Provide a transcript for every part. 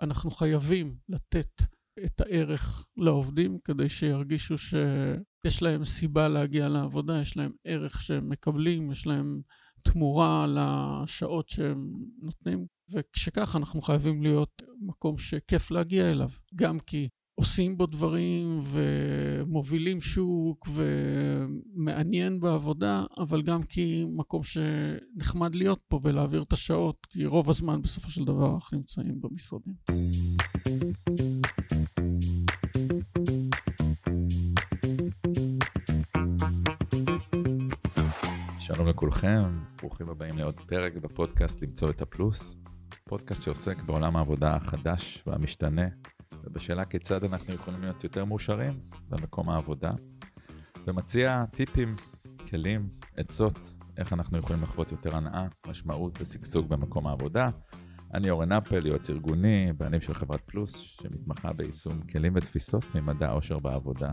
אנחנו חייבים לתת את הערך לעובדים כדי שירגישו שיש להם סיבה להגיע לעבודה, יש להם ערך שהם מקבלים, יש להם תמורה לשעות שהם נותנים, וכשכך אנחנו חייבים להיות מקום שכיף להגיע אליו, גם כי עושים בו דברים ומובילים שוק ומעניין בעבודה, אבל גם כי מקום שנחמד להיות פה ולהעביר את השעות, כי רוב הזמן בסופו של דבר אנחנו נמצאים במשרדים. שלום לכולכם, ברוכים הבאים לעוד פרק בפודקאסט למצוא את הפלוס, פודקאסט שעוסק בעולם העבודה החדש והמשתנה, ובשאלה כיצד אנחנו יכולים להיות יותר מאושרים במקום העבודה, ומציע טיפים, כלים, עצות, איך אנחנו יכולים לחוות יותר הנאה, משמעות ושגשוג במקום העבודה. אני אורן אפל, יועץ ארגוני, בעלים של חברת פלוס, שמתמחה ביישום כלים ותפיסות ממדע עושר בעבודה.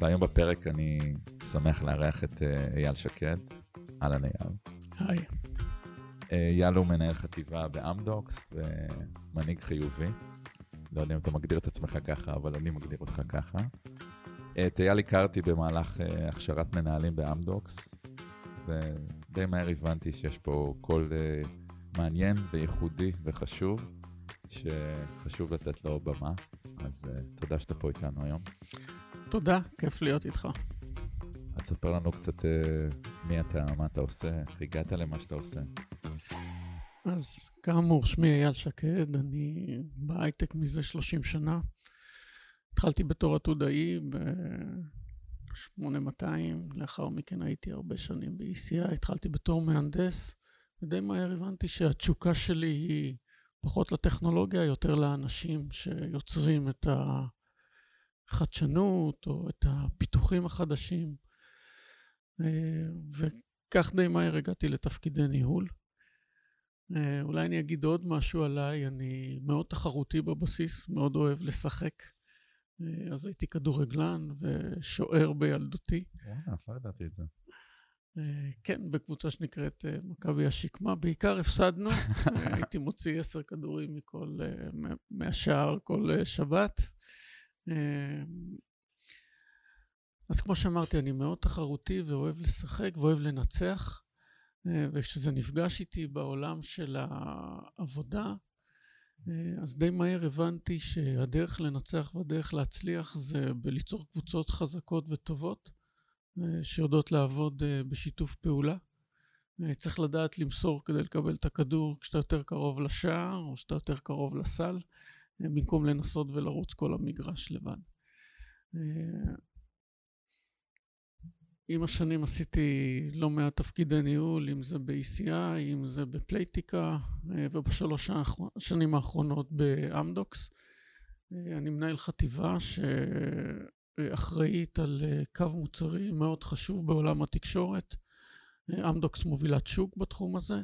והיום בפרק אני שמח לארח את אה, אייל שקד. אהלן אייל. היי. אה, אייל הוא מנהל חטיבה באמדוקס ומנהיג חיובי. לא יודע אם אתה מגדיר את עצמך ככה, אבל אני מגדיר אותך ככה. את אייל הכרתי במהלך אה, הכשרת מנהלים באמדוקס, ודי מהר הבנתי שיש פה קול מעניין וייחודי וחשוב, שחשוב לתת לו במה. אז תודה שאתה פה איתנו היום. תודה, כיף להיות איתך. אז תספר לנו קצת מי אתה, מה אתה עושה, איך הגעת למה שאתה עושה. אז כאמור, שמי אייל שקד, אני בהייטק מזה 30 שנה. התחלתי בתור עתודאי ב-8200, לאחר מכן הייתי הרבה שנים ב-ECI, התחלתי בתור מהנדס, ודי מהר הבנתי שהתשוקה שלי היא פחות לטכנולוגיה, יותר לאנשים שיוצרים את. החדשנות או את הפיתוחים החדשים. אה, וכך די מהר הגעתי לתפקידי ניהול. אה, אולי אני אגיד עוד משהו עליי, אני מאוד תחרותי בבסיס, מאוד אוהב לשחק. אה, אז הייתי כדורגלן ושוער בילדותי. וואו, לא ידעתי את זה. כן, בקבוצה שנקראת מכבי השקמה. בעיקר הפסדנו, הייתי מוציא עשר כדורים מכל, מהשער כל שבת. אז כמו שאמרתי, אני מאוד תחרותי ואוהב לשחק ואוהב לנצח, אה, וכשזה נפגש איתי בעולם של העבודה, אה, אז די מהר הבנתי שהדרך לנצח והדרך להצליח זה בליצור קבוצות חזקות וטובות, אה, שיודעות לעבוד בשיתוף פעולה. צריך לדעת למסור כדי לקבל את הכדור כשאתה יותר קרוב לשער או כשאתה יותר קרוב לסל. במקום לנסות ולרוץ כל המגרש לבד. אה, עם השנים עשיתי לא מעט תפקידי ניהול, אם זה ב-ECI, אם זה בפלייטיקה, אה, ובשלוש השנים האחרונות באמדוקס. אה, אני מנהל חטיבה שאחראית על קו מוצרי מאוד חשוב בעולם התקשורת. אמדוקס מובילת שוק בתחום הזה.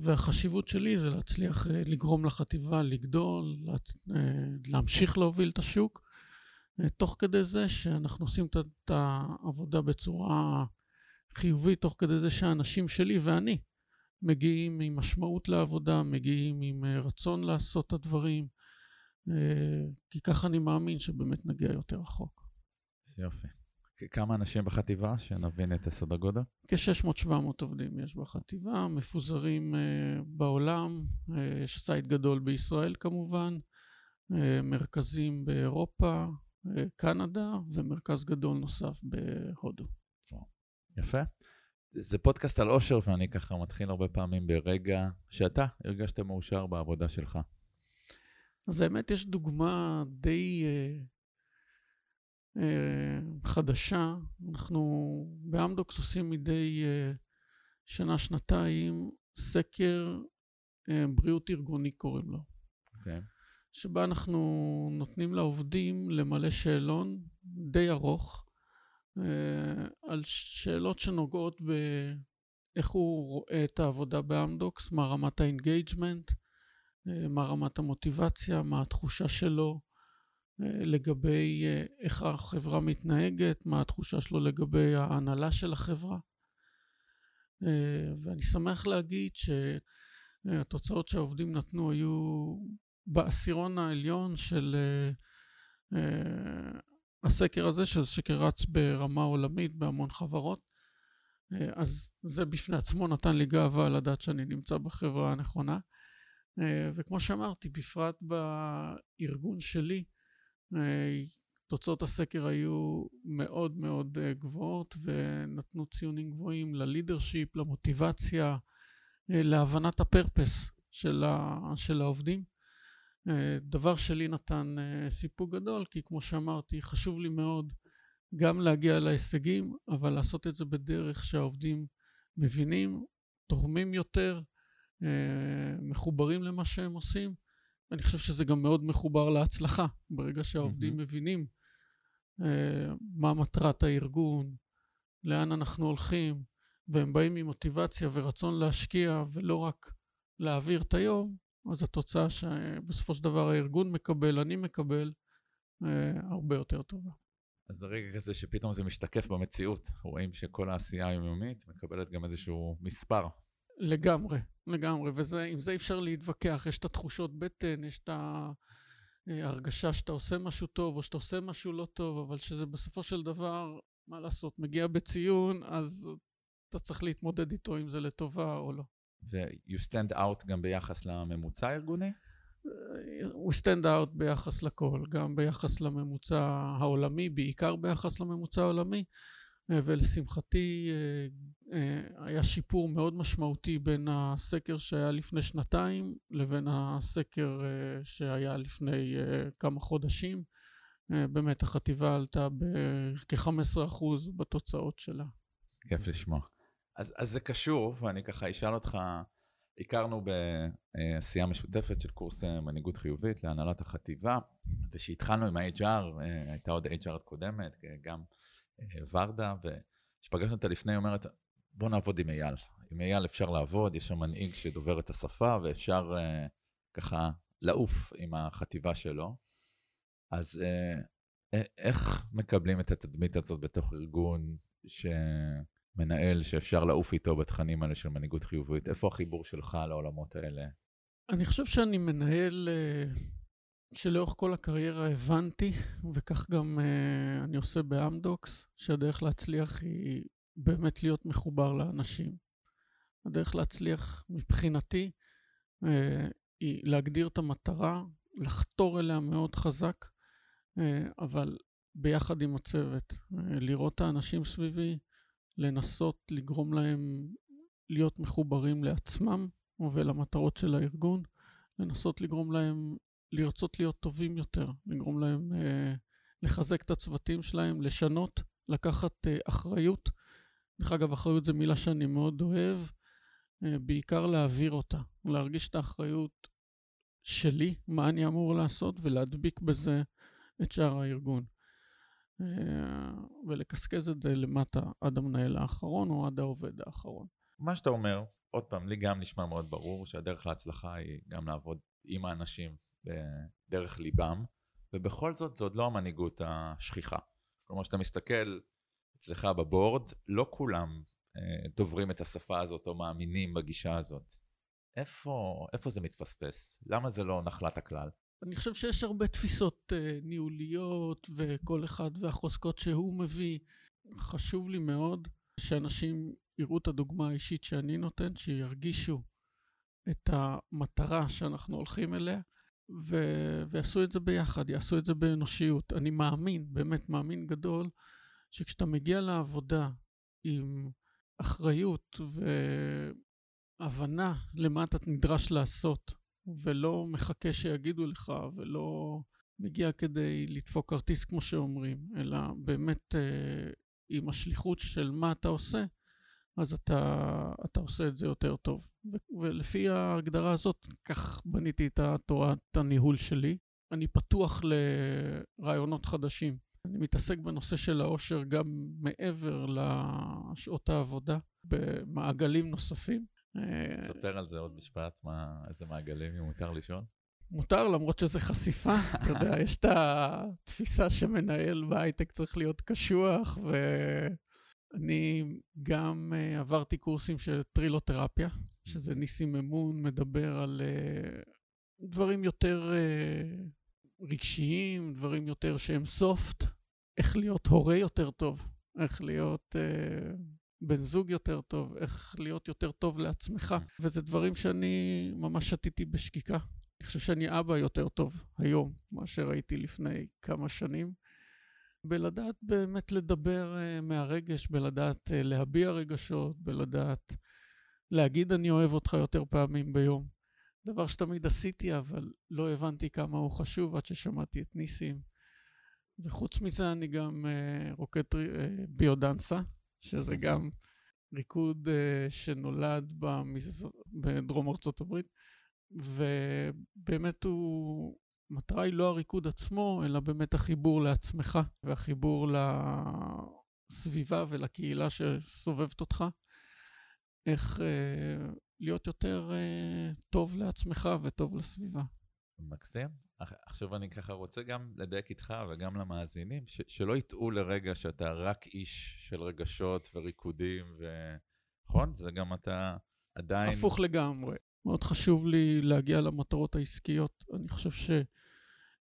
והחשיבות שלי זה להצליח אה, לגרום לחטיבה לגדול, אה, להמשיך להוביל את השוק, אה, תוך כדי זה שאנחנו עושים את העבודה בצורה חיובית, תוך כדי זה שהאנשים שלי ואני מגיעים עם משמעות לעבודה, מגיעים עם רצון לעשות את הדברים, כי ככה אני מאמין שבאמת נגיע יותר רחוק. זה יופי. כמה אנשים בחטיבה, שנבין את הסדר גודל? כ-600-700 עובדים יש בחטיבה, מפוזרים uh, בעולם, uh, יש site גדול בישראל כמובן, uh, מרכזים באירופה, קנדה, ומרכז גדול נוסף בהודו. יפה. זה פודקאסט על אושר, ואני ככה מתחיל הרבה פעמים ברגע שאתה הרגשת מאושר בעבודה שלך. אז האמת, יש דוגמה די... Uh, אה, חדשה. אנחנו באמדוקס עושים מדי אה, שנה-שנתיים סקר אה, בריאות ארגוני קוראים לו. Okay. שבה אנחנו נותנים לעובדים למלא שאלון די ארוך על שאלות שנוגעות באיך הוא רואה את העבודה באמדוקס, מה רמת ה engagement, מה רמת המוטיבציה, מה התחושה שלו, אה, לגבי אה, איך החברה מתנהגת, מה התחושה שלו לגבי ההנהלה של החברה. אה, ואני שמח להגיד התוצאות שהעובדים נתנו היו בעשירון העליון של הסקר הזה, שזה שקר רץ ברמה עולמית בהמון חברות. אז זה בפני עצמו נתן לי גאווה לדעת שאני נמצא בחברה הנכונה. וכמו שאמרתי, בפרט בארגון שלי, תוצאות הסקר היו מאוד מאוד גבוהות ונתנו ציונים גבוהים ללידרשיפ, למוטיבציה, להבנת הפרפס של, ה, של העובדים. דבר שלי נתן סיפוק גדול, כי כמו שאמרתי, חשוב לי מאוד גם להגיע להישגים, אבל לעשות את זה בדרך שהעובדים מבינים, תורמים יותר, מחוברים למה שהם עושים. ואני חושב שזה גם מאוד מחובר להצלחה, ברגע שהעובדים mm-hmm. מבינים מה מטרת הארגון, לאן אנחנו הולכים, והם באים ממוטיבציה ורצון להשקיע ולא רק להעביר את היום, אז התוצאה שבסופו של דבר הארגון מקבל, אני מקבל, הרבה יותר טובה. אז זה רגע כזה שפתאום זה משתקף במציאות. רואים שכל העשייה היומיומית מקבלת גם איזשהו מספר. לגמרי, לגמרי. ועם זה אי אפשר להתווכח. יש את התחושות בטן, יש את ההרגשה שאתה עושה משהו טוב או שאתה עושה משהו לא טוב, אבל שזה בסופו של דבר, מה לעשות, מגיע בציון, אז אתה צריך להתמודד איתו אם זה לטובה או לא. ו-you stand out גם ביחס לממוצע הארגוני? הוא stand out ביחס לכל, גם ביחס לממוצע העולמי, בעיקר ביחס לממוצע העולמי, ולשמחתי היה שיפור מאוד משמעותי בין הסקר שהיה לפני שנתיים לבין הסקר שהיה לפני כמה חודשים. באמת החטיבה עלתה בכ-15% בתוצאות שלה. כיף לשמוע. אז, אז זה קשור, ואני ככה אשאל אותך, הכרנו בעשייה משותפת של קורס מנהיגות חיובית להנהלת החטיבה, וכשהתחלנו עם ה-HR, הייתה עוד HR קודמת, גם ורדה, וכשפגשנו אותה לפני, היא אומרת, בוא נעבוד עם אייל. עם אייל אפשר לעבוד, יש שם מנהיג שדובר את השפה, ואפשר ככה לעוף עם החטיבה שלו. אז איך מקבלים את התדמית הזאת בתוך ארגון ש... מנהל שאפשר לעוף איתו בתכנים האלה של מנהיגות חיובית? איפה החיבור שלך לעולמות האלה? אני חושב שאני מנהל uh, שלאורך כל הקריירה הבנתי, וכך גם uh, אני עושה באמדוקס, שהדרך להצליח היא באמת להיות מחובר לאנשים. הדרך להצליח מבחינתי uh, היא להגדיר את המטרה, לחתור אליה מאוד חזק, אבל ביחד עם הצוות, לראות את האנשים סביבי, לנסות לגרום להם להיות מחוברים לעצמם ולמטרות של הארגון, לנסות לגרום להם לרצות להיות טובים יותר, לגרום להם אה, לחזק את הצוותים שלהם, לשנות, לקחת אה, אחריות. דרך אגב, אחריות זו מילה שאני מאוד אוהב, אה, בעיקר להעביר אותה, להרגיש את האחריות שלי, מה אני אמור לעשות, ולהדביק בזה את שאר הארגון. אה, ולקסקז את זה למטה עד המנהל האחרון או עד העובד האחרון. מה שאתה אומר, עוד פעם, לי גם נשמע מאוד ברור שהדרך להצלחה היא גם לעבוד עם האנשים בדרך ליבם, ובכל זאת, זו עוד לא המנהיגות השכיחה. כלומר, כשאתה מסתכל אצלך בבורד, לא כולם אה, דוברים את השפה הזאת או מאמינים בגישה הזאת. איפה, איפה זה מתפספס? למה זה לא נחלת הכלל? אני חושב שיש הרבה תפיסות uh, ניהוליות וכל אחד והחוזקות שהוא מביא. חשוב לי מאוד שאנשים יראו את הדוגמה האישית שאני נותן, שירגישו את המטרה שאנחנו הולכים אליה, ו- ויעשו את זה ביחד, יעשו את זה באנושיות. אני מאמין, באמת מאמין גדול, שכשאתה מגיע לעבודה עם אחריות והבנה למה אתה נדרש לעשות, ולא מחכה שיגידו לך, ולא מגיע כדי לדפוק כרטיס כמו שאומרים, אלא באמת אה, עם השליחות של מה אתה עושה, אז אתה, אתה עושה את זה יותר טוב. ו- ולפי ההגדרה הזאת, כך בניתי את תורת הניהול שלי. אני פתוח לרעיונות חדשים. אני מתעסק בנושא של העושר גם מעבר לשעות העבודה, במעגלים נוספים. תספר על זה עוד משפט, מה, איזה מעגלים, אם מותר לשאול? מותר, למרות שזה חשיפה. אתה יודע, יש את התפיסה שמנהל בהייטק צריך להיות קשוח, ואני גם uh, עברתי קורסים של טרילותרפיה, שזה ניסים אמון, מדבר על uh, דברים יותר uh, רגשיים, דברים יותר שהם סופט, איך להיות הורה יותר טוב, איך להיות uh, בן זוג יותר טוב, איך להיות יותר טוב לעצמך. וזה דברים שאני ממש שתיתי בשקיקה. אני חושב שאני אבא יותר טוב היום מאשר הייתי לפני כמה שנים. בלדעת באמת לדבר uh, מהרגש, בלדעת uh, להביע רגשות, בלדעת להגיד אני אוהב אותך יותר פעמים ביום. דבר שתמיד עשיתי, אבל לא הבנתי כמה הוא חשוב עד ששמעתי את ניסים. וחוץ מזה אני גם רוקד uh, ביודנסה, שזה גם ריקוד uh, שנולד במז... בדרום ארצות הברית, ובאמת הוא, המטרה היא לא הריקוד עצמו, אלא באמת החיבור לעצמך, והחיבור לסביבה ולקהילה שסובבת אותך. איך uh, להיות יותר uh, טוב לעצמך וטוב לסביבה. מקסים. עכשיו אני ככה רוצה גם לדייק איתך וגם למאזינים, שלא יטעו לרגע שאתה רק איש של רגשות וריקודים, ו... נכון? זה גם אתה עדיין... הפוך לגמרי. מאוד חשוב לי להגיע למטרות העסקיות. אני חושב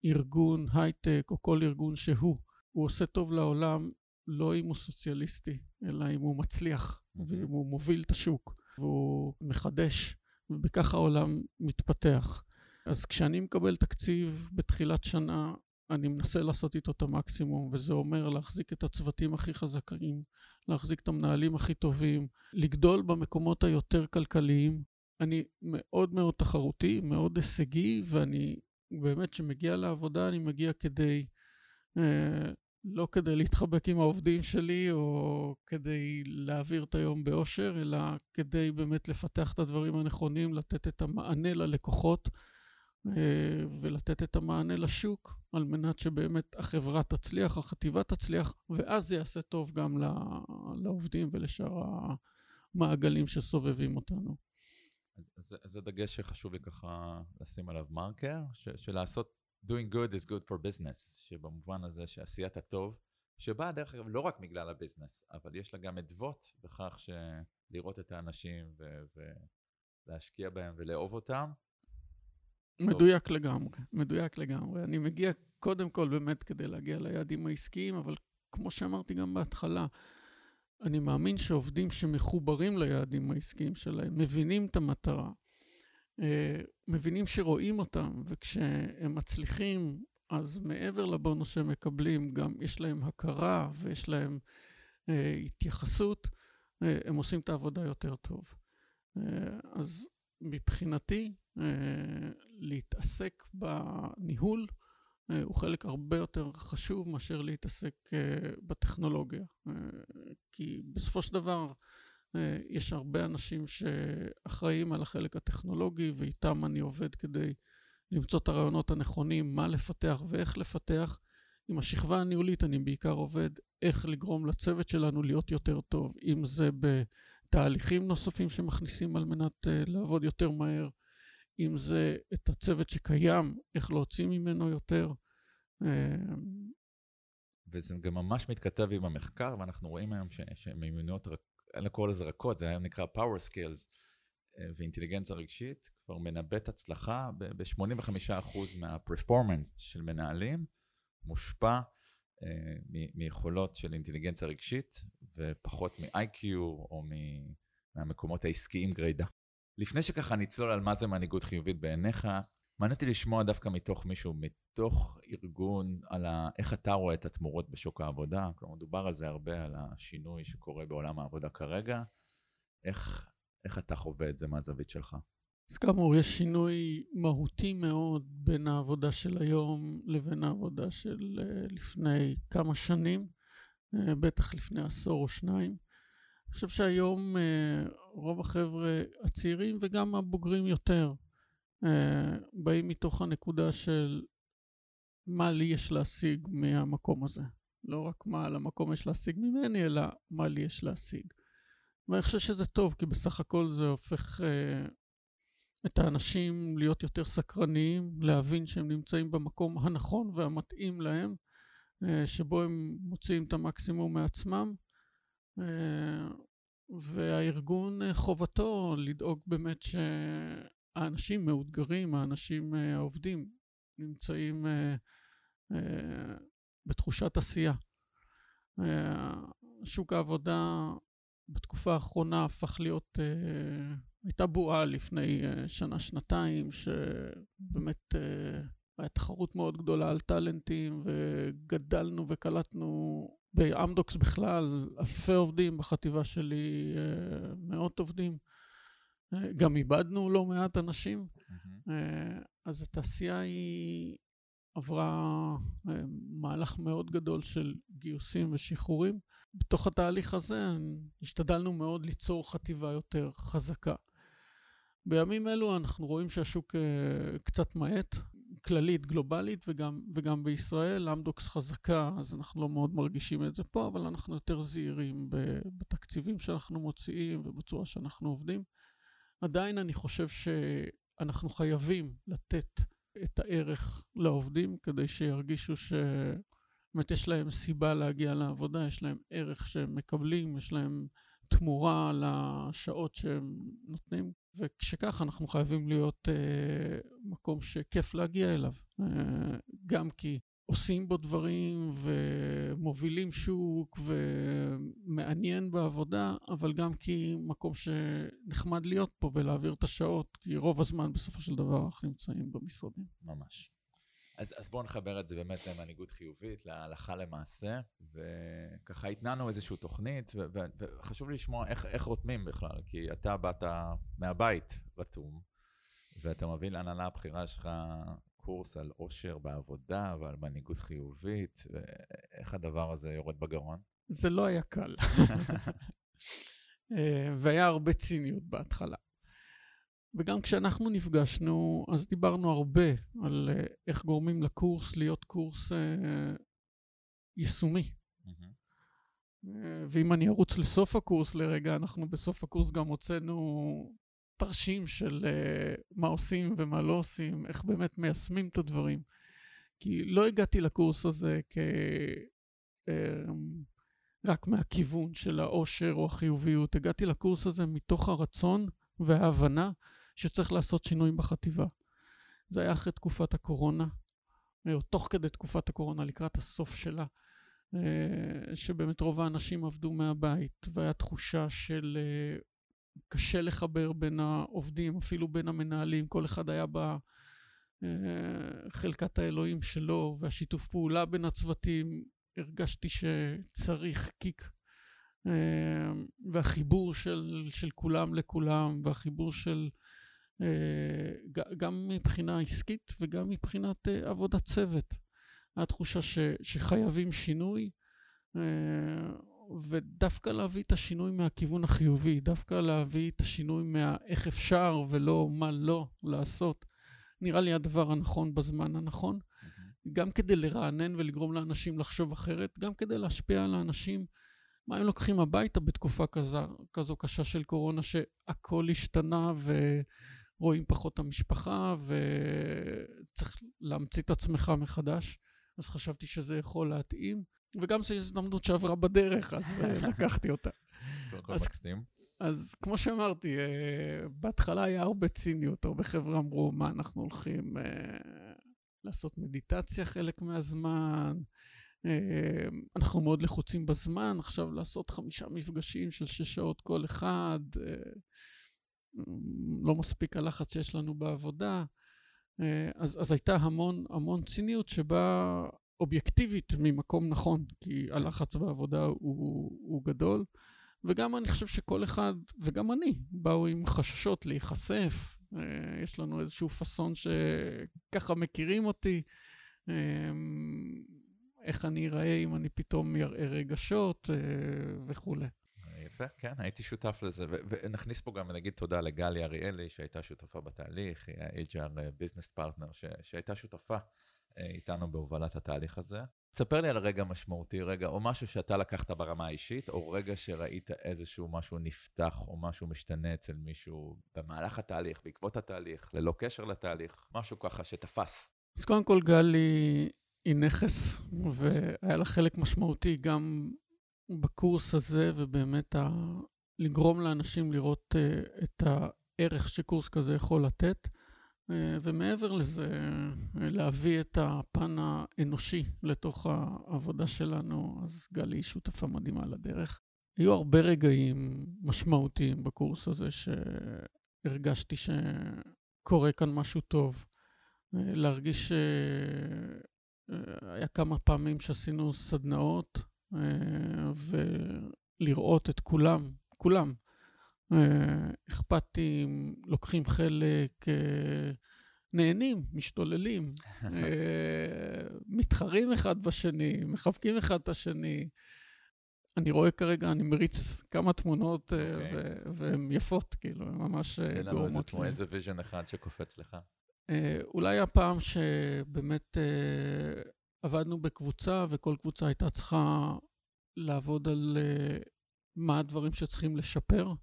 שארגון הייטק או כל ארגון שהוא, הוא עושה טוב לעולם לא אם הוא סוציאליסטי, אלא אם הוא מצליח, ואם הוא מוביל את השוק, והוא מחדש, ובכך העולם מתפתח. אז כשאני מקבל תקציב בתחילת שנה, אני מנסה לעשות איתו את המקסימום, וזה אומר להחזיק את הצוותים הכי חזקים, להחזיק את המנהלים הכי טובים, לגדול במקומות היותר כלכליים. אני מאוד מאוד תחרותי, מאוד הישגי, ואני באמת, כשמגיע לעבודה, אני מגיע כדי, אה, לא כדי להתחבק עם העובדים שלי, או כדי להעביר את היום באושר, אלא כדי באמת לפתח את הדברים הנכונים, לתת את המענה ללקוחות. אה, ולתת את המענה לשוק, על מנת שבאמת החברה תצליח, החטיבה תצליח, ואז זה יעשה טוב גם לעובדים ולשאר המעגלים שסובבים אותנו. אז, זה דגש שחשוב לי ככה לשים עליו מרקר, של לעשות doing good is good for business, שבמובן הזה שעשיית הטוב, שבאה דרך אגב לא רק בגלל הביזנס, אבל יש לה גם אדוות בכך שלראות את האנשים ולהשקיע בהם ולאהוב אותם, מדויק טוב. לגמרי, מדויק לגמרי. אני מגיע קודם כל באמת כדי להגיע ליעדים העסקיים, אבל כמו שאמרתי גם בהתחלה, אני מאמין שעובדים שמחוברים ליעדים העסקיים שלהם, מבינים את המטרה, אה, מבינים שרואים אותם, וכשהם מצליחים, אז מעבר לבונוס שהם מקבלים, גם יש להם הכרה ויש להם אה, התייחסות, אה, הם עושים את העבודה יותר טוב. אז מבחינתי, אה, להתעסק בניהול אה, הוא חלק הרבה יותר חשוב מאשר להתעסק אה, בטכנולוגיה. כי בסופו של דבר יש הרבה אנשים שאחראים על החלק הטכנולוגי ואיתם אני עובד כדי למצוא את הרעיונות הנכונים, מה לפתח ואיך לפתח. עם השכבה הניהולית אני בעיקר עובד איך לגרום לצוות שלנו להיות יותר טוב, אם זה בתהליכים נוספים שמכניסים על מנת לעבוד יותר מהר, אם זה את הצוות שקיים, איך להוציא ממנו יותר. אמ, וזה גם ממש מתכתב עם המחקר, ואנחנו רואים היום שמיומנויות, אין לקרוא לזה רכות, זה היום נקרא power skills אה, ואינטליגנציה רגשית, כבר מנבט הצלחה ב-85% מה-performance של מנהלים, מושפע אה, מיכולות של אינטליגנציה רגשית, ופחות מ-IQ או מהמקומות העסקיים גרידא. לפני שככה נצלול על מה זה מנהיגות חיובית בעיניך, מעניין אותי לשמוע דווקא מתוך מישהו, מתוך ארגון, על ה... איך אתה רואה את התמורות בשוק העבודה. כלומר, מדובר על זה הרבה, על השינוי שקורה בעולם העבודה כרגע. איך, איך אתה חווה את זה מהזווית שלך? אז כאמור, יש שינוי מהותי מאוד בין העבודה של היום לבין העבודה של אה, לפני כמה שנים, אה, בטח לפני עשור או שניים. אני חושב שהיום אה, רוב החבר'ה הצעירים וגם הבוגרים יותר אה, באים מתוך הנקודה של מה לי יש להשיג מהמקום הזה. לא רק מה על המקום יש להשיג ממני, אלא מה לי יש להשיג. ואני חושב שזה טוב, כי בסך הכל זה הופך אה, את האנשים להיות יותר סקרניים, להבין שהם נמצאים במקום הנכון והמתאים להם, שבו הם מוציאים את המקסימום מעצמם. אה, והארגון אה, חובתו לדאוג באמת שהאנשים מאותגרים, האנשים העובדים נמצאים בתחושת עשייה. שוק העבודה בתקופה האחרונה הפך להיות, הייתה בועה לפני שנה-שנתיים, שבאמת הייתה תחרות מאוד גדולה על טאלנטים, וגדלנו וקלטנו באמדוקס בכלל אלפי עובדים, בחטיבה שלי אה, מאות עובדים. אה, גם איבדנו לא מעט אנשים. Mm-hmm. אז התעשייה היא עברה מהלך מאוד גדול של גיוסים ושחרורים. בתוך התהליך הזה השתדלנו מאוד ליצור חטיבה יותר חזקה. בימים אלו אנחנו רואים שהשוק קצת מאט, כללית, גלובלית, וגם, וגם בישראל. אמדוקס חזקה, אז אנחנו לא מאוד מרגישים את זה פה, אבל אנחנו יותר זהירים בתקציבים שאנחנו מוציאים ובצורה שאנחנו עובדים. עדיין אני חושב שאנחנו חייבים לתת את הערך לעובדים כדי שירגישו שבאמת יש להם סיבה להגיע לעבודה, יש להם ערך שהם מקבלים, יש להם תמורה לשעות שהם נותנים. וכשכך אנחנו חייבים להיות אה, מקום שכיף להגיע אליו. אה, גם כי עושים בו דברים ומובילים שוק ומעניין בעבודה, אבל גם כי מקום שנחמד להיות פה ולהעביר את השעות, כי רוב הזמן בסופו של דבר אנחנו נמצאים במשרדים. ממש. אז, אז בואו נחבר את זה באמת למנהיגות חיובית, להלכה למעשה, וככה התנענו איזושהי תוכנית, ו, ו, וחשוב לי לשמוע איך, איך רותמים בכלל, כי אתה באת מהבית רתום, ואתה מביא להנהלה הבכירה שלך קורס על עושר בעבודה ועל מנהיגות חיובית, ואיך הדבר הזה יורד בגרון? זה לא היה קל. אה, והיה הרבה ציניות בהתחלה. וגם כשאנחנו נפגשנו, אז דיברנו הרבה על uh, איך גורמים לקורס להיות קורס uh, יישומי. Mm-hmm. ואם אני ארוץ לסוף הקורס לרגע, אנחנו בסוף הקורס גם הוצאנו תרשים של uh, מה עושים ומה לא עושים, איך באמת מיישמים את הדברים. כי לא הגעתי לקורס הזה כ... Uh, רק מהכיוון של העושר או החיוביות, הגעתי לקורס הזה מתוך הרצון וההבנה שצריך לעשות שינויים בחטיבה. זה היה אחרי תקופת הקורונה, או תוך כדי תקופת הקורונה, לקראת הסוף שלה, אה, שבאמת רוב האנשים עבדו מהבית, והיה תחושה של אה, קשה לחבר בין העובדים, אפילו בין המנהלים, כל אחד היה בחלקת אה, האלוהים שלו, והשיתוף פעולה בין הצוותים, הרגשתי שצריך קיק. והחיבור של, של כולם לכולם, והחיבור של אה, גם מבחינה עסקית וגם מבחינת אה, עבודת צוות. התחושה ש, שחייבים שינוי, אה, ודווקא להביא את השינוי מהכיוון החיובי, דווקא להביא את השינוי מהאיך אפשר ולא מה לא לעשות, נראה לי הדבר הנכון בזמן הנכון. גם כדי לרענן ולגרום לאנשים לחשוב אחרת, גם כדי להשפיע על האנשים, מה הם לוקחים הביתה בתקופה כזו, כזו קשה של קורונה, שהכל השתנה ו... רואים פחות את המשפחה וצריך להמציא את עצמך מחדש. אז חשבתי שזה יכול להתאים, וגם זו הזדמנות שעברה בדרך, אז אה, לקחתי אותה. אז. אז כמו שאמרתי, אה, בהתחלה היה הרבה ציניות, הרבה חבר'ה אמרו, מה אנחנו הולכים אה, לעשות מדיטציה חלק מהזמן, אנחנו מאוד לחוצים בזמן, עכשיו לעשות חמישה מפגשים של שש שעות כל אחד. לא מספיק הלחץ שיש לנו בעבודה. אה, אז, אז הייתה המון המון ציניות שבאה אובייקטיבית ממקום נכון, כי הלחץ בעבודה הוא, הוא גדול. וגם אני חושב שכל אחד, וגם אני, באו עם חששות להיחשף. אה, יש לנו איזשהו פאסון שככה מכירים אותי. אה, איך אני אראה אם אני פתאום אראה רגשות וכולי. יפה, כן, הייתי שותף לזה. ונכניס פה גם, נגיד תודה לגלי אריאלי, שהייתה שותפה בתהליך, היא ה-HR ביזנס פרטנר, שהייתה שותפה אה, איתנו בהובלת התהליך הזה. תספר לי על רגע משמעותי, רגע, או משהו שאתה לקחת ברמה האישית, או רגע שראית איזשהו משהו נפתח, או משהו משתנה אצל מישהו במהלך התהליך, בעקבות התהליך, ללא קשר לתהליך, משהו ככה שתפס. אז קודם כל, גלי היא נכס, והיה לה חלק משמעותי גם בקורס הזה, ובאמת לגרום לאנשים לראות את הערך שקורס כזה יכול לתת, ומעבר לזה, להביא את הפן האנושי לתוך העבודה שלנו, אז גלי היא שותפה מדהימה לדרך. היו הרבה רגעים משמעותיים בקורס הזה שהרגשתי שקורה כאן משהו טוב. להרגיש ש... היה כמה פעמים שעשינו סדנאות, ולראות את כולם, כולם, אכפתים, לוקחים חלק, נהנים, משתוללים, מתחרים אחד בשני, מחבקים אחד את השני. אני רואה כרגע, אני מריץ כמה תמונות, okay. אוקיי. והן יפות, כאילו, הן ממש גורמות לי. איזה vision אחד שקופץ לך. אולי הפעם שבאמת עבדנו בקבוצה, וכל קבוצה הייתה צריכה לעבוד על מה הדברים שצריכים לשפר.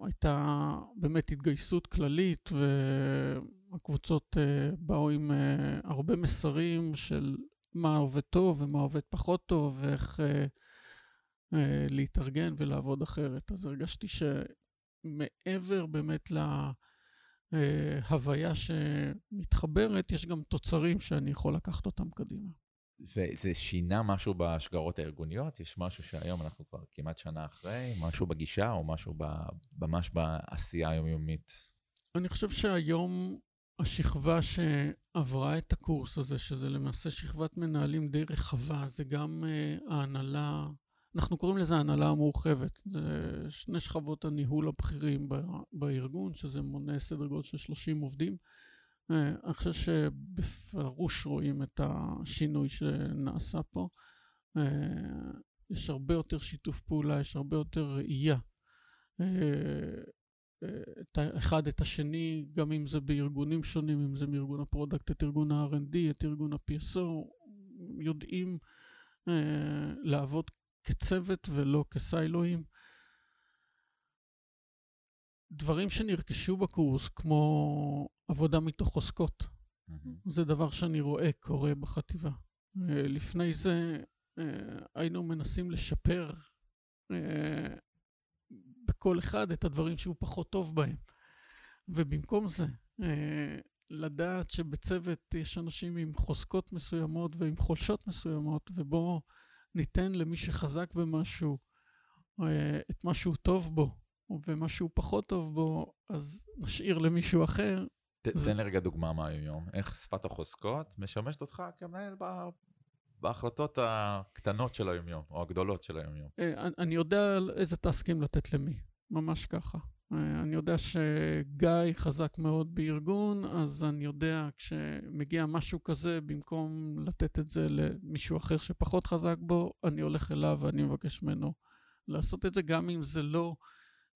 והייתה באמת התגייסות כללית, והקבוצות באו עם הרבה מסרים של מה עובד טוב ומה עובד פחות טוב, ואיך להתארגן ולעבוד אחרת. אז הרגשתי שמעבר באמת להוויה שמתחברת, יש גם תוצרים שאני יכול לקחת אותם קדימה. וזה שינה משהו בשגרות הארגוניות? יש משהו שהיום אנחנו כבר כמעט שנה אחרי, משהו בגישה או משהו ב, ממש בעשייה היומיומית? אני חושב שהיום השכבה שעברה את הקורס הזה, שזה למעשה שכבת מנהלים די רחבה, זה גם uh, ההנהלה, אנחנו קוראים לזה ההנהלה המורחבת. זה שני שכבות הניהול הבכירים בארגון, שזה מונה סדר גודל של 30 עובדים. אה, אני חושב שבפירוש רואים את השינוי שנעשה פה. אה, יש הרבה יותר שיתוף פעולה, יש הרבה יותר ראייה. אה, את האחד את השני, גם אם זה בארגונים שונים, אם זה מארגון ה product, את ארגון ה-R&D, את ארגון ה-PSO, יודעים לעבוד כצוות ולא כסיילואים. דברים שנרכשו בקורס, כמו עבודה מתוך חוזקות, mm-hmm. זה דבר שאני רואה קורה בחטיבה. אה, לפני זה אה, היינו מנסים לשפר אה, בכל אחד את הדברים שהוא פחות טוב בהם. ובמקום זה, לדעת שבצוות יש אנשים עם חוזקות מסוימות ועם חולשות מסוימות, ובואו ניתן למי שחזק במשהו את מה שהוא טוב בו, ומה שהוא פחות טוב בו, אז נשאיר למישהו אחר. תן לי רגע דוגמה מהיום, איך שפת החוזקות משמשת אותך כמנהל בהחלטות הקטנות של היומיום, או הגדולות של היומיום. אה, אני יודע איזה טסקים לתת למי, ממש ככה. אה, אני יודע שגיא חזק מאוד בארגון, אז אני יודע כשמגיע משהו כזה, במקום לתת את זה למישהו אחר שפחות חזק בו, אני הולך אליו ואני מבקש ממנו לעשות את זה, גם אם זה לא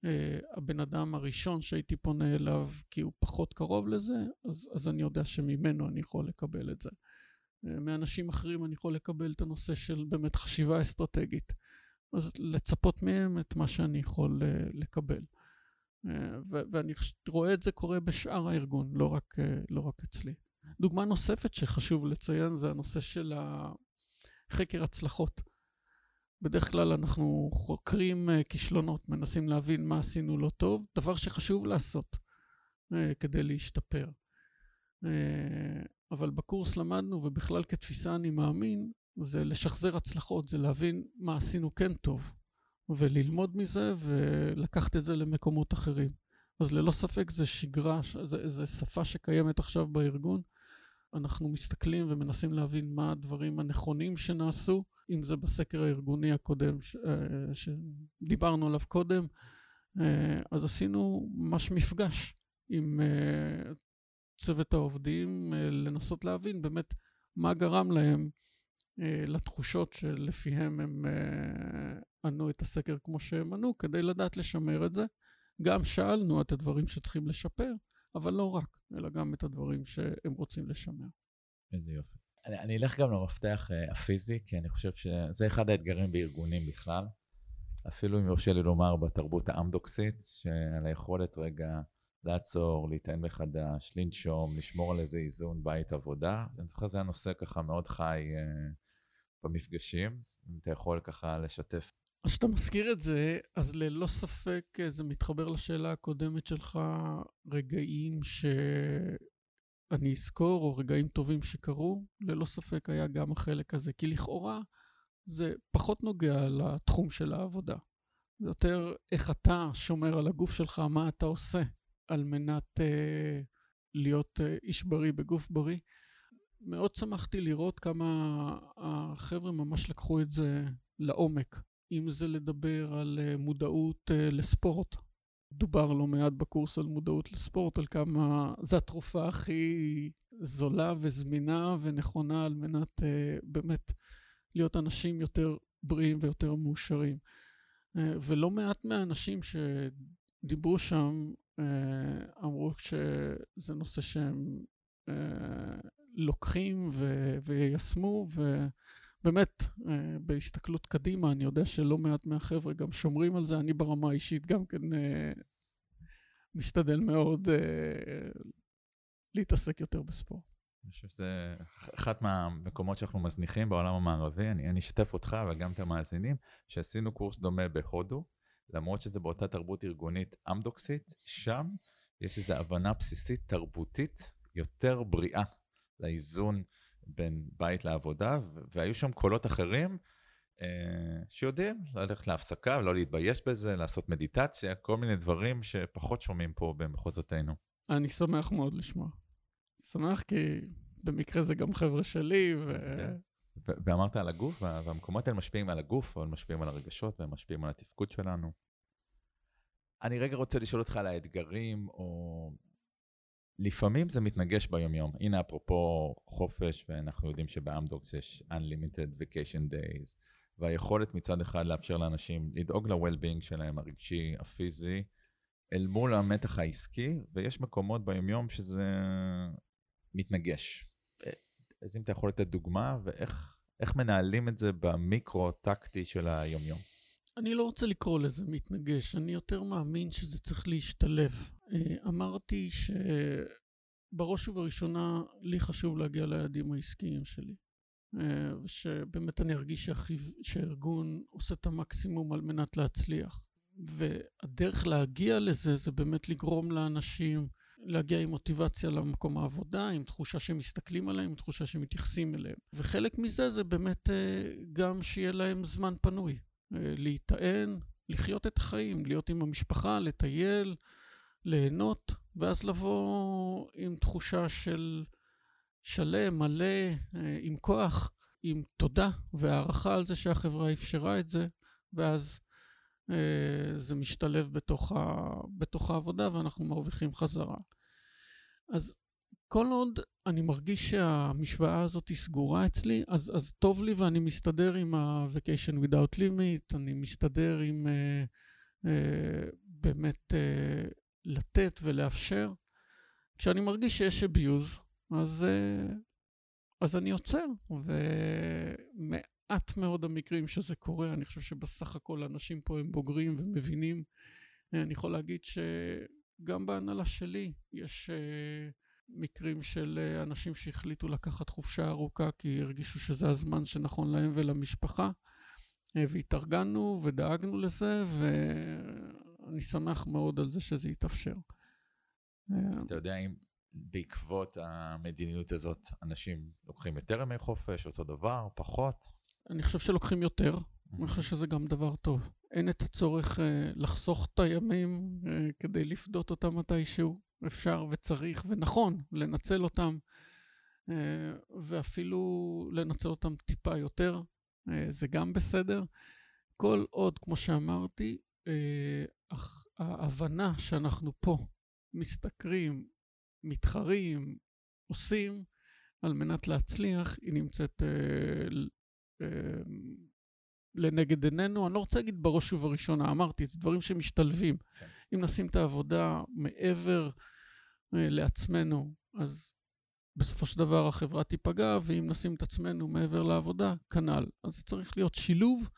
uh, הבן אדם הראשון שהייתי פונה אליו כי הוא פחות קרוב לזה, אז, אז אני יודע שממנו אני יכול לקבל את זה. Uh, מאנשים אחרים אני יכול לקבל את הנושא של באמת חשיבה אסטרטגית. אז לצפות מהם את מה שאני יכול uh, לקבל. ו- ואני רואה את זה קורה בשאר הארגון, לא רק, uh, לא רק אצלי. דוגמה נוספת שחשוב לציין זה הנושא של חקר הצלחות. בדרך כלל אנחנו חוקרים אה, כישלונות, מנסים להבין מה עשינו לא טוב, דבר שחשוב לעשות אה, כדי להשתפר. אה, אבל בקורס למדנו, ובכלל כתפיסה אני מאמין, זה לשחזר הצלחות, זה להבין מה עשינו כן טוב, וללמוד מזה ולקחת את זה למקומות אחרים. אז ללא ספק זה שגרה, זה, זה שפה שקיימת עכשיו בארגון. אנחנו מסתכלים ומנסים להבין מה הדברים הנכונים שנעשו, אם זה בסקר הארגוני הקודם ש, אה, שדיברנו עליו קודם, אה, אז עשינו ממש מפגש עם אה, צוות העובדים, לנסות להבין באמת מה גרם להם לתחושות שלפיהם הם ענו את הסקר כמו שהם ענו, כדי לדעת לשמר את זה. גם שאלנו את הדברים שצריכים לשפר, אבל לא רק, אלא גם את הדברים שהם רוצים לשמר. איזה יופי. אני, אני אלך גם למפתח uh, הפיזי, כי אני חושב שזה אחד האתגרים בארגונים בכלל. אפילו אם יורשה לי לומר בתרבות האמדוקסית, שעל היכולת רגע לעצור, להיטען מחדש, לנשום, לשמור על איזה איזון בית עבודה. אני זוכר שזה היה נושא ככה מאוד חי uh, במפגשים, אם אתה יכול ככה לשתף. אז כשאתה מזכיר את זה, אז ללא ספק אה, זה מתחבר לשאלה הקודמת שלך, רגעים שאני אזכור, או רגעים טובים שקרו, ללא ספק היה גם החלק הזה. כי לכאורה זה פחות נוגע לתחום של העבודה. זה יותר איך אתה שומר על הגוף שלך, מה אתה עושה על מנת אה, להיות אה, איש בריא בגוף בריא. מאוד שמחתי לראות כמה החבר'ה ממש לקחו את זה לעומק. אם זה לדבר על אה, מודעות אה, לספורט. דובר לא מעט בקורס על מודעות לספורט, על כמה זו התרופה הכי זולה וזמינה ונכונה על מנת uh, באמת להיות אנשים יותר בריאים ויותר מאושרים. ולא מעט מהאנשים שדיברו שם אמרו שזה נושא שהם לוקחים ו- ויישמו, ובאמת, אה, בהסתכלות קדימה, אני יודע שלא מעט מהחבר'ה גם שומרים על זה. אני ברמה האישית גם כן אה, משתדל מאוד אה, להתעסק יותר בספורט. אני חושב שזה אחת מהמקומות שאנחנו מזניחים בעולם המערבי. אני, אני אשתף אותך וגם את המאזינים, שעשינו קורס דומה בהודו, למרות שזה באותה תרבות ארגונית אמדוקסית, שם יש איזו הבנה בסיסית תרבותית יותר בריאה לאיזון בין בית לעבודה, והיו שם קולות אחרים אה, שיודעים ללכת להפסקה ולא להתבייש בזה, לעשות מדיטציה, כל מיני דברים שפחות שומעים פה במחוזותינו. אני שמח מאוד לשמוע. שמח כי במקרה זה גם חבר'ה שלי, ו... כן. ואמרת על הגוף, והמקומות האלה משפיעים על הגוף, אבל משפיעים על הרגשות והם משפיעים על התפקוד שלנו. אני רגע רוצה לשאול אותך על האתגרים, או לפעמים זה מתנגש ביומיום. הנה, אפרופו חופש, ואנחנו יודעים שבאמדוקס יש Unlimited Vacation Days, והיכולת מצד אחד לאפשר לאנשים לדאוג ל-well-being שלהם, הרגשי, הפיזי, אל מול המתח העסקי, ויש מקומות ביומיום שזה מתנגש. אז אם אתה יכול לתת דוגמה, ואיך מנהלים את זה במיקרו-טקטי של היומיום. אני לא רוצה לקרוא לזה מתנגש, אני יותר מאמין שזה צריך להשתלב. אה, אמרתי שבראש ובראשונה לי חשוב להגיע ליעדים העסקיים שלי. אה, ושבאמת אני ארגיש שהארגון עושה את המקסימום על מנת להצליח. והדרך להגיע לזה זה באמת לגרום לאנשים להגיע עם מוטיבציה למקום העבודה, עם תחושה שמסתכלים עליהם, עם תחושה שמתייחסים אליהם. וחלק מזה זה באמת אה, גם שיהיה להם זמן פנוי. להיטען, לחיות את החיים, להיות עם המשפחה, לטייל, ליהנות, ואז לבוא עם תחושה של שלם, מלא, אה, עם כוח, עם תודה והערכה על זה שהחברה אפשרה את זה, ואז אה, זה משתלב בתוך, ה, בתוך העבודה ואנחנו מרוויחים חזרה. אז כל עוד אני מרגיש שהמשוואה הזאת היא סגורה אצלי, אז, אז טוב לי ואני מסתדר עם ה-Vacation Without Limit, אני מסתדר עם uh, uh, באמת uh, לתת ולאפשר. כשאני מרגיש שיש abuse, אז, uh, אז אני עוצר, ומעט מאוד המקרים שזה קורה, אני חושב שבסך הכל אנשים פה הם בוגרים ומבינים. אני יכול להגיד שגם בהנהלה שלי יש... Uh, מקרים של אה, אנשים שהחליטו לקחת חופשה ארוכה כי הרגישו שזה הזמן שנכון להם ולמשפחה. אה, והתארגנו ודאגנו לזה, ואני שמח מאוד על זה שזה יתאפשר. אתה יודע אם בעקבות המדיניות הזאת אנשים לוקחים יותר ימי חופש, אותו דבר, פחות? אני חושב שלוקחים יותר, אני חושב שזה גם דבר טוב. אין את הצורך לחסוך את הימים כדי לפדות אותם מתישהו. אפשר וצריך ונכון לנצל אותם, אה, ואפילו לנצל אותם טיפה יותר, אה, זה גם בסדר. כל עוד, כמו שאמרתי, אה, ההבנה שאנחנו פה משתכרים, מתחרים, עושים, על מנת להצליח, היא נמצאת לנגד עינינו. אני לא רוצה להגיד בראש ובראשונה, אמרתי, זה דברים שמשתלבים. כן. אם נשים את העבודה מעבר אה, לעצמנו, אז בסופו של דבר החברה תיפגע, ואם נשים את עצמנו מעבר לעבודה, כנ"ל. אז זה צריך להיות שילוב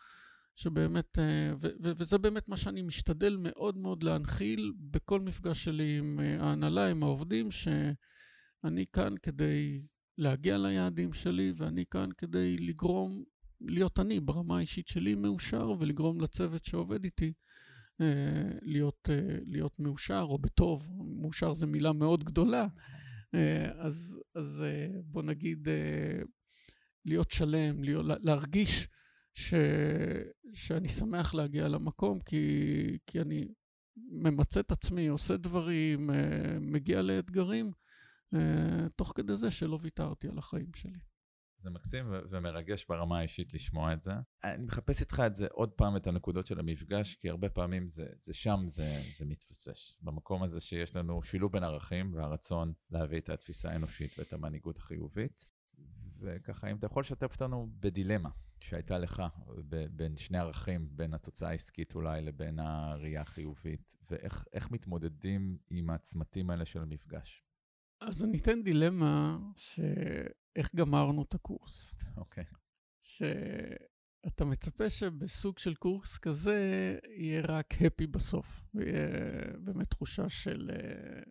שבאמת, אה, וזה באמת מה שאני משתדל מאוד מאוד להנחיל בכל מפגש שלי עם אה, ההנהלה, עם העובדים, שאני כאן כדי להגיע ליעדים שלי, ואני כאן כדי לגרום להיות אני ברמה האישית שלי מאושר ולגרום לצוות שעובד איתי אה, להיות, להיות מאושר או בטוב. מאושר זו מילה מאוד גדולה. אז, אז בוא נגיד להיות שלם, להיות, להרגיש ש, שאני שמח להגיע למקום, כי, כי אני ממצה את עצמי, עושה דברים, אה, מגיע לאתגרים, אה, תוך כדי זה שלא ויתרתי על החיים שלי. זה מקסים ומרגש ברמה האישית לשמוע את זה. אני מחפש איתך את זה עוד פעם, את הנקודות של המפגש, כי הרבה פעמים זה, זה שם, זה, זה מתפסש. במקום הזה שיש לנו שילוב בין ערכים והרצון להביא את התפיסה האנושית ואת המנהיגות החיובית. וככה, אם אתה יכול לשתף אותנו בדילמה שהייתה לך בין שני ערכים, בין התוצאה העסקית אולי לבין הראייה החיובית, ואיך מתמודדים עם הצמתים האלה של המפגש. אז אני אתן דילמה שאיך גמרנו את הקורס. אוקיי. Okay. שאתה מצפה שבסוג של קורס כזה יהיה רק הפי בסוף. ויהיה באמת תחושה של אה,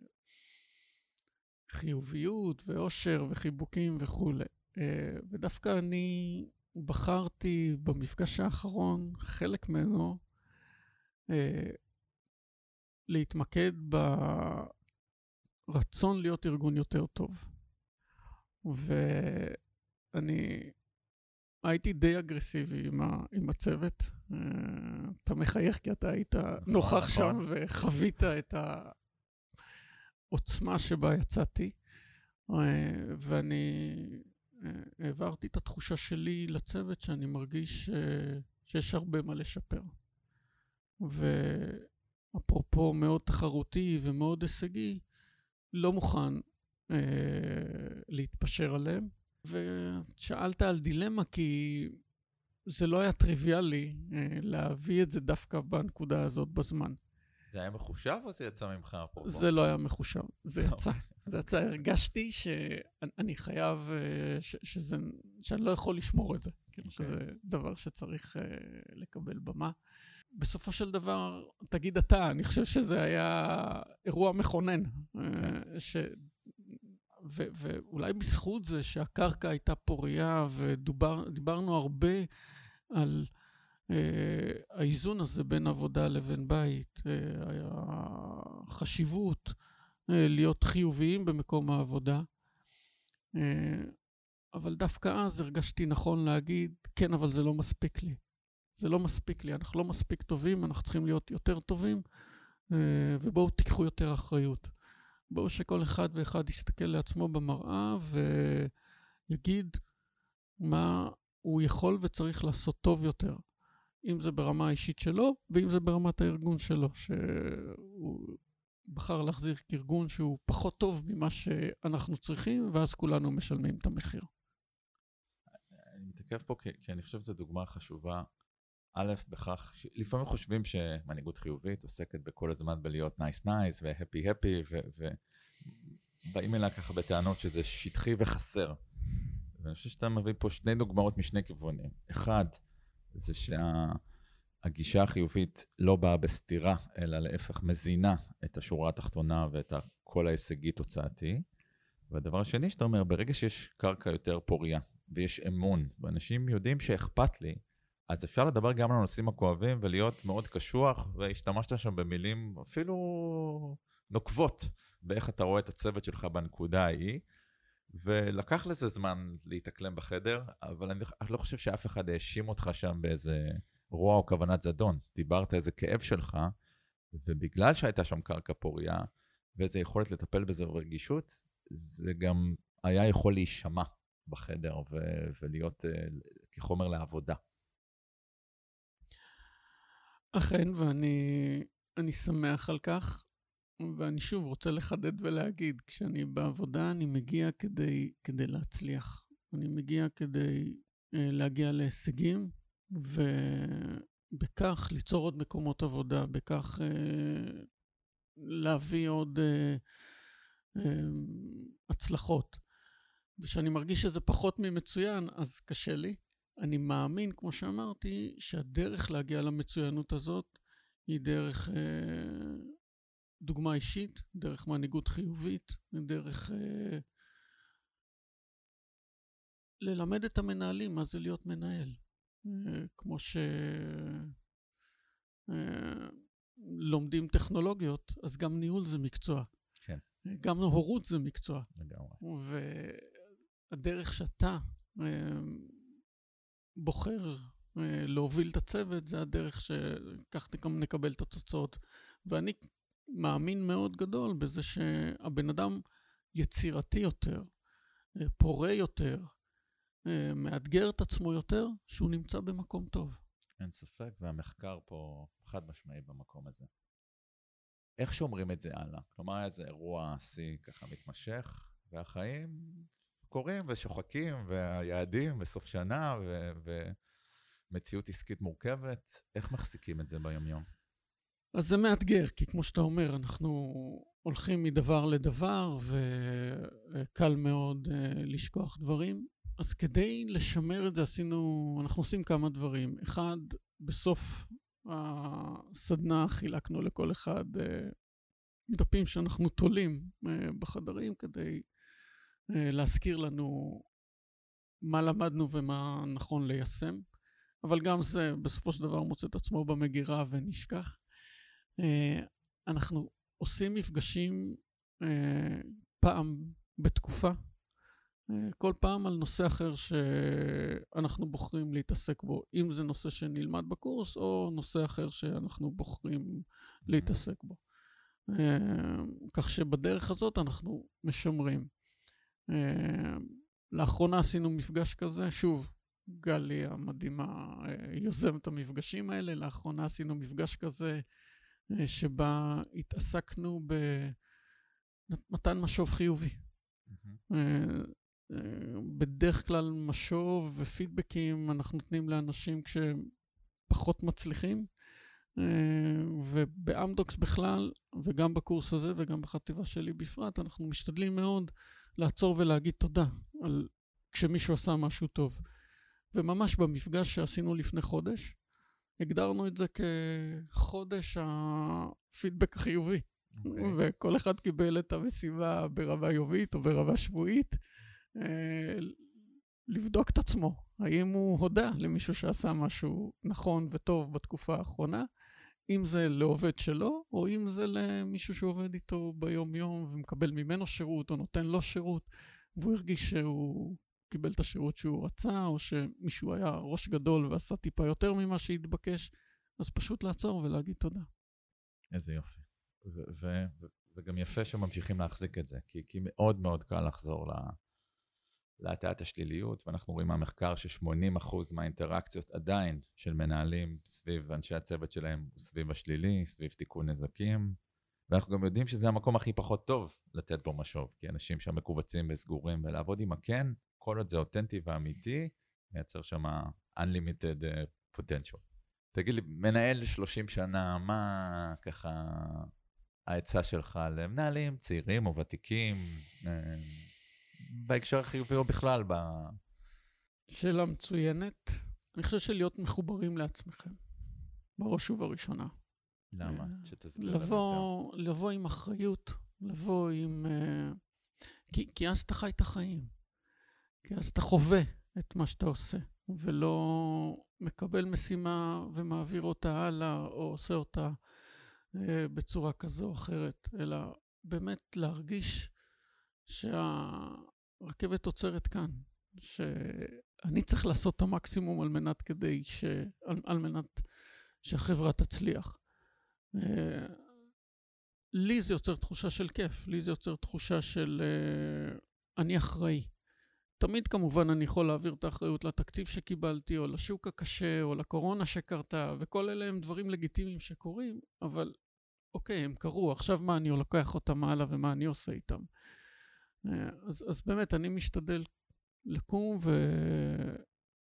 חיוביות ואושר וחיבוקים וכולי. אה, ודווקא אני בחרתי במפגש האחרון, חלק ממנו, אה, להתמקד ברצון להיות ארגון יותר טוב. ואני הייתי די אגרסיבי עם, ה, עם הצוות. אה, אתה מחייך כי אתה היית נכון, נוכח שם נכון. וחווית את העוצמה שבה יצאתי. ואני העברתי את התחושה שלי לצוות שאני מרגיש אה, שיש הרבה מה לשפר. ואפרופו מאוד תחרותי ומאוד הישגי, לא מוכן אה, להתפשר עליהם. ושאלת על דילמה כי זה לא היה טריוויאלי אה, להביא את זה דווקא בנקודה הזאת בזמן. זה היה מחושב או זה יצא ממך אפרופו? זה לא היה מחושב, זה יצא. זה יצא, הרגשתי שאני חייב, אה, ש, שזה, שאני לא יכול לשמור את זה. כאילו okay. אוקיי. שזה דבר שצריך uh, לקבל במה. בסופו של דבר, תגיד אתה, אני חושב שזה היה אירוע מכונן. Okay. אה, ש... ו- ואולי בזכות זה שהקרקע הייתה פורייה ודיברנו הרבה על האיזון הזה בין עבודה לבין בית, uh, החשיבות. אה, להיות חיוביים במקום העבודה. אה, אבל דווקא אז הרגשתי נכון להגיד, כן, אבל זה לא מספיק לי. זה לא מספיק לי, אנחנו לא מספיק טובים, אנחנו צריכים להיות יותר טובים, אה, ובואו תיקחו יותר אחריות. בואו שכל אחד ואחד יסתכל לעצמו במראה ויגיד מה הוא יכול וצריך לעשות טוב יותר. אם זה ברמה האישית שלו, ואם זה ברמת הארגון שלו, שהוא בחר להחזיר ארגון שהוא פחות טוב ממה שאנחנו צריכים, ואז כולנו משלמים את המחיר. אני מתעכב פה כי, כי אני חושב שזו דוגמה חשובה. א', בכך, לפעמים חושבים שמנהיגות חיובית עוסקת בכל הזמן בלהיות nice nice ו happy happy, ובאים אליה ככה בטענות שזה שטחי וחסר. ואני חושב שאתה מביא פה שני דוגמאות משני כיוונים. אחד, זה שה... הגישה החיובית לא באה בסתירה, אלא להפך מזינה את השורה התחתונה ואת הקול ההישגי-תוצאתי. והדבר השני שאתה אומר, ברגע שיש קרקע יותר פוריה ויש אמון, ואנשים יודעים שאכפת לי, אז אפשר לדבר גם על הנושאים הכואבים ולהיות מאוד קשוח, והשתמשת שם במילים אפילו נוקבות באיך אתה רואה את הצוות שלך בנקודה ההיא. ולקח לזה זמן להתאקלם בחדר, אבל אני לא חושב שאף אחד האשים אותך שם באיזה רוע או כוונת זדון. דיברת איזה כאב שלך, ובגלל שהייתה שם קרקע פוריה, ואיזה יכולת לטפל בזה ברגישות, זה גם היה יכול להישמע בחדר ו- ולהיות uh, כחומר לעבודה. אכן, ואני שמח על כך, ואני שוב רוצה לחדד ולהגיד, כשאני בעבודה אני מגיע כדי, כדי להצליח. אני מגיע כדי uh, להגיע להישגים, ובכך ליצור עוד מקומות עבודה, בכך אה, להביא עוד אה, אה, הצלחות. וכשאני מרגיש שזה פחות ממצוין, אז קשה לי. אני מאמין, כמו שאמרתי, שהדרך להגיע למצוינות הזאת היא דרך אה, דוגמה אישית, דרך מנהיגות חיובית, דרך אה, ללמד את המנהלים מה זה להיות מנהל. כמו שלומדים טכנולוגיות, אז גם ניהול זה מקצוע. כן. גם הורות זה מקצוע. לגמרי. והדרך שאתה בוחר להוביל את הצוות, זה הדרך שכך גם נקבל את התוצאות. ואני מאמין מאוד גדול בזה שהבן אדם יצירתי יותר, פורה יותר, מאתגר את עצמו יותר, שהוא נמצא במקום טוב. אין ספק, והמחקר פה חד משמעי במקום הזה. איך שומרים את זה הלאה? כלומר, איזה אירוע שיא ככה מתמשך, והחיים קורים ושוחקים, והיעדים, וסוף שנה, ו- ומציאות עסקית מורכבת. איך מחזיקים את זה ביומיום? אז זה מאתגר, כי כמו שאתה אומר, אנחנו הולכים מדבר לדבר, וקל מאוד uh, לשכוח דברים. אז כדי לשמר את זה עשינו, אנחנו עושים כמה דברים. אחד, בסוף הסדנה חילקנו לכל אחד uh, דפים שאנחנו תולים uh, בחדרים כדי להזכיר לנו מה למדנו ומה נכון ליישם. אבל גם זה בסופו של דבר מוצא את עצמו במגירה ונשכח. אה, אנחנו עושים מפגשים אה, פעם בתקופה, אה, כל פעם על נושא אחר שאנחנו בוחרים להתעסק בו, אם זה נושא שנלמד בקורס או נושא אחר שאנחנו בוחרים להתעסק בו. כך שבדרך הזאת אנחנו משמרים. לאחרונה עשינו מפגש כזה, שוב, גלי המדהימה יוזמת המפגשים האלה, לאחרונה עשינו מפגש כזה שבה התעסקנו במתן משוב חיובי. Mm-hmm. בדרך כלל משוב ופידבקים אנחנו נותנים לאנשים כשהם פחות מצליחים, ובאמדוקס בכלל, וגם בקורס הזה וגם בחטיבה שלי בפרט, אנחנו משתדלים מאוד לעצור ולהגיד תודה על כשמישהו עשה משהו טוב. וממש במפגש שעשינו לפני חודש, הגדרנו את זה כחודש הפידבק החיובי. Okay. אוקיי. וכל אחד קיבל את המשימה ברמה יומית או ברמה שבועית, אה, לבדוק את עצמו, האם הוא הודה למישהו שעשה משהו נכון וטוב בתקופה האחרונה, אם זה לעובד שלו, או אם זה למישהו שעובד איתו ביום-יום ומקבל ממנו שירות או נותן לו שירות, והוא הרגיש שהוא קיבל את השירות שהוא רצה, או שמישהו היה ראש גדול ועשה טיפה יותר ממה שהתבקש, אז פשוט לעצור ולהגיד תודה. איזה יופי. וגם יפה שממשיכים להחזיק את זה, כי, כי מאוד מאוד קל לחזור להטעת השליליות, ואנחנו רואים מהמחקר ש-80% מהאינטראקציות עדיין של מנהלים סביב אנשי הצוות שלהם הוא סביב השלילי, סביב תיקון נזקים, ואנחנו גם יודעים שזה המקום הכי פחות טוב לתת בו משוב, כי אנשים שם מכווצים וסגורים, ולעבוד עם הכן, כל עוד זה אותנטי ואמיתי, מייצר שם unlimited uh, potential. תגיד לי, מנהל 30 שנה, מה ככה העצה שלך למנהלים צעירים או ותיקים, אה, בהקשר החיובי או בכלל ב... שאלה מצוינת. אני חושב שלהיות מחוברים לעצמכם, בראש ובראשונה. למה? אה, שתסביר לבוא, לבוא עם אחריות, לבוא עם... כי, כי אז אתה חי את החיים. כי אז אתה חווה את מה שאתה עושה, ולא מקבל משימה ומעביר אותה הלאה, או עושה אותה אה, בצורה כזו או אחרת, אלא באמת להרגיש שהרכבת עוצרת כאן, שאני צריך לעשות את המקסימום על מנת כדי ש... על, על מנת שהחברה תצליח. אה, לי זה יוצר תחושה של כיף, לי זה יוצר תחושה של אה, אני אחראי. תמיד כמובן אני יכול להעביר את האחריות לתקציב שקיבלתי, או לשוק הקשה, או לקורונה שקרתה, וכל אלה הם דברים לגיטימיים שקורים, אבל אוקיי, הם קרו, עכשיו מה אני לוקח אותם הלאה ומה אני עושה איתם. אה, אז, אז באמת, אני משתדל לקום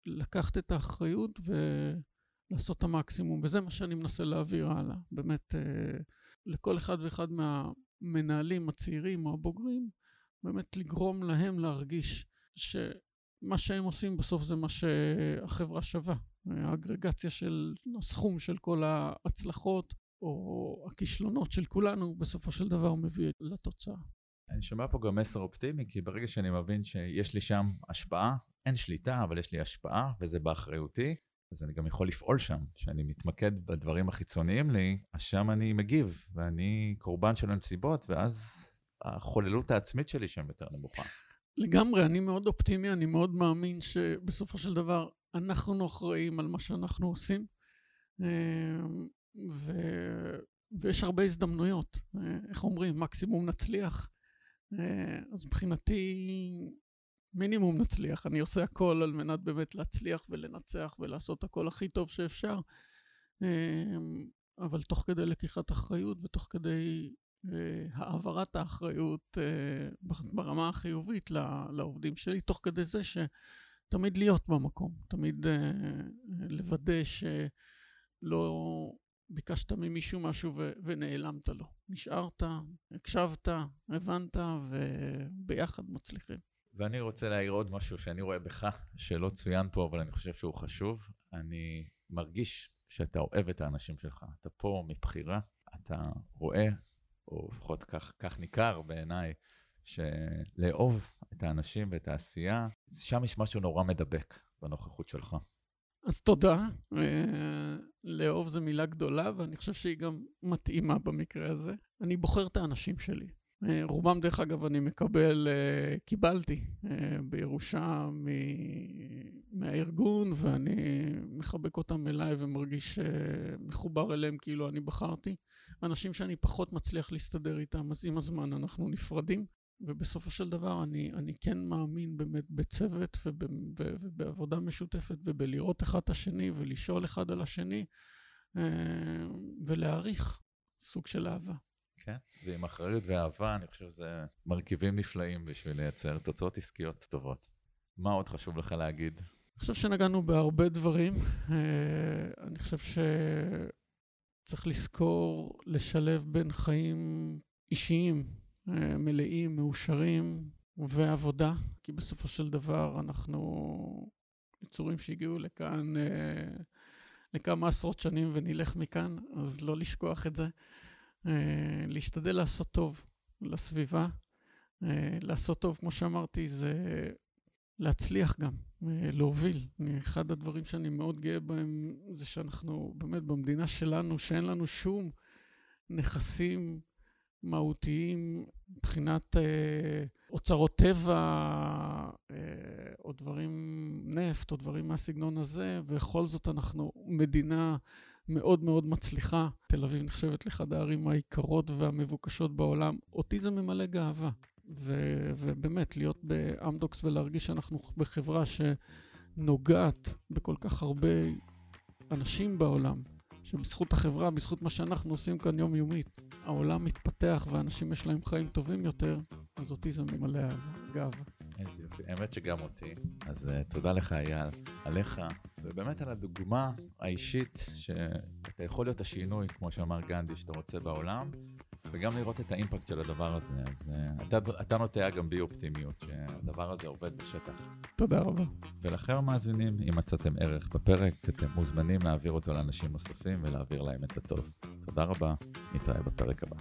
ולקחת את האחריות ולעשות את המקסימום, וזה מה שאני מנסה להעביר הלאה. באמת, אה, לכל אחד ואחד מהמנהלים הצעירים או הבוגרים, באמת לגרום להם להרגיש שמה שהם עושים בסוף זה מה שהחברה שווה. האגרגציה של הסכום של כל ההצלחות או הכישלונות של כולנו, בסופו של דבר מביא לתוצאה. אני שומע פה גם מסר אופטימי, כי ברגע שאני מבין שיש לי שם השפעה, אין שליטה, אבל יש לי השפעה, וזה באחריותי, אז אני גם יכול לפעול שם. כשאני מתמקד בדברים החיצוניים לי, אז שם אני מגיב, ואני קורבן של הנסיבות, ואז החוללות העצמית שלי שם יותר נמוכה. לגמרי, אני מאוד אופטימי, אני מאוד מאמין שבסופו של דבר אנחנו אחראים על מה שאנחנו עושים, אמ, ו... ויש הרבה הזדמנויות. אה, איך אומרים? מקסימום נצליח. אה, אז מבחינתי, מינימום נצליח. אני עושה הכל על מנת באמת להצליח ולנצח ולעשות הכל הכי טוב שאפשר. אבל תוך כדי לקיחת אחריות ותוך כדי אה, העברת האחריות אה, ברמה החיובית לעובדים שלי, תוך כדי זה שתמיד להיות במקום, תמיד אה, לוודא שלא ביקשת ממישהו משהו ונעלמת לו. נשארת, הקשבת, הבנת, וביחד מצליחים. ואני רוצה להעיר עוד משהו שאני רואה בך, שלא צוין פה, אבל אני חושב שהוא חשוב. אני מרגיש שאתה אוהב את האנשים שלך. אתה פה מבחירה, אתה רואה או לפחות כך, כך ניכר בעיניי, שלאהוב את האנשים ואת העשייה, שם יש משהו נורא מדבק בנוכחות שלך. אז תודה. אה, לאהוב זו מילה גדולה, ואני חושב שהיא גם מתאימה במקרה הזה. אני בוחר את האנשים שלי. אה, רובם, דרך אגב, אני מקבל, אה, קיבלתי בירושה מהארגון, ואני מחבק אותם אליי ומרגיש מחובר אליהם כאילו אני בחרתי. אנשים שאני פחות מצליח להסתדר איתם, אז עם הזמן אנחנו נפרדים. ובסופו של דבר אני, אני כן מאמין באמת בצוות וב, ובעבודה משותפת ובלראות אחד את השני ולשאול אחד על השני ולהעריך סוג של אהבה. כן, ועם אחריות ואהבה, אני חושב שזה מרכיבים נפלאים בשביל לייצר תוצאות עסקיות טובות. מה עוד חשוב לך להגיד? אני חושב שנגענו בהרבה דברים. אני חושב שצריך לזכור לשלב בין חיים אישיים מלאים, מאושרים, ועבודה, כי בסופו של דבר אנחנו יצורים שהגיעו לכאן לכמה עשרות שנים ונלך מכאן, אז לא לשכוח את זה. אה, להשתדל לעשות טוב לסביבה. אה, לעשות טוב, כמו שאמרתי, זה להצליח גם, להוביל. אחד הדברים שאני מאוד גאה בהם זה שאנחנו באמת במדינה שלנו, שאין לנו שום נכסים מהותיים מבחינת אה, אוצרות טבע אה, או דברים, נפט או דברים מהסגנון הזה, ובכל זאת אנחנו מדינה מאוד מאוד מצליחה. תל אביב נחשבת לאחד הערים היקרות והמבוקשות בעולם. אותי זה ממלא גאווה. ו- ובאמת, להיות באמדוקס ולהרגיש שאנחנו בחברה שנוגעת בכל כך הרבה אנשים בעולם, שבזכות החברה, בזכות מה שאנחנו עושים כאן יומיומית, העולם מתפתח ואנשים יש להם חיים טובים יותר, אז אותי זה ממלא גאווה. איזה יופי, האמת שגם אותי. אז uh, תודה לך, אייל, עליך, ובאמת על הדוגמה האישית שאתה יכול להיות השינוי, כמו שאמר גנדי, שאתה רוצה בעולם, וגם לראות את האימפקט של הדבר הזה. אז uh, אתה, אתה נוטע גם בי אופטימיות, שהדבר הזה עובד בשטח. תודה רבה. ולכם המאזינים, אם מצאתם ערך בפרק, אתם מוזמנים להעביר אותו לאנשים נוספים ולהעביר להם את הטוב. תודה רבה, נתראה בפרק הבא.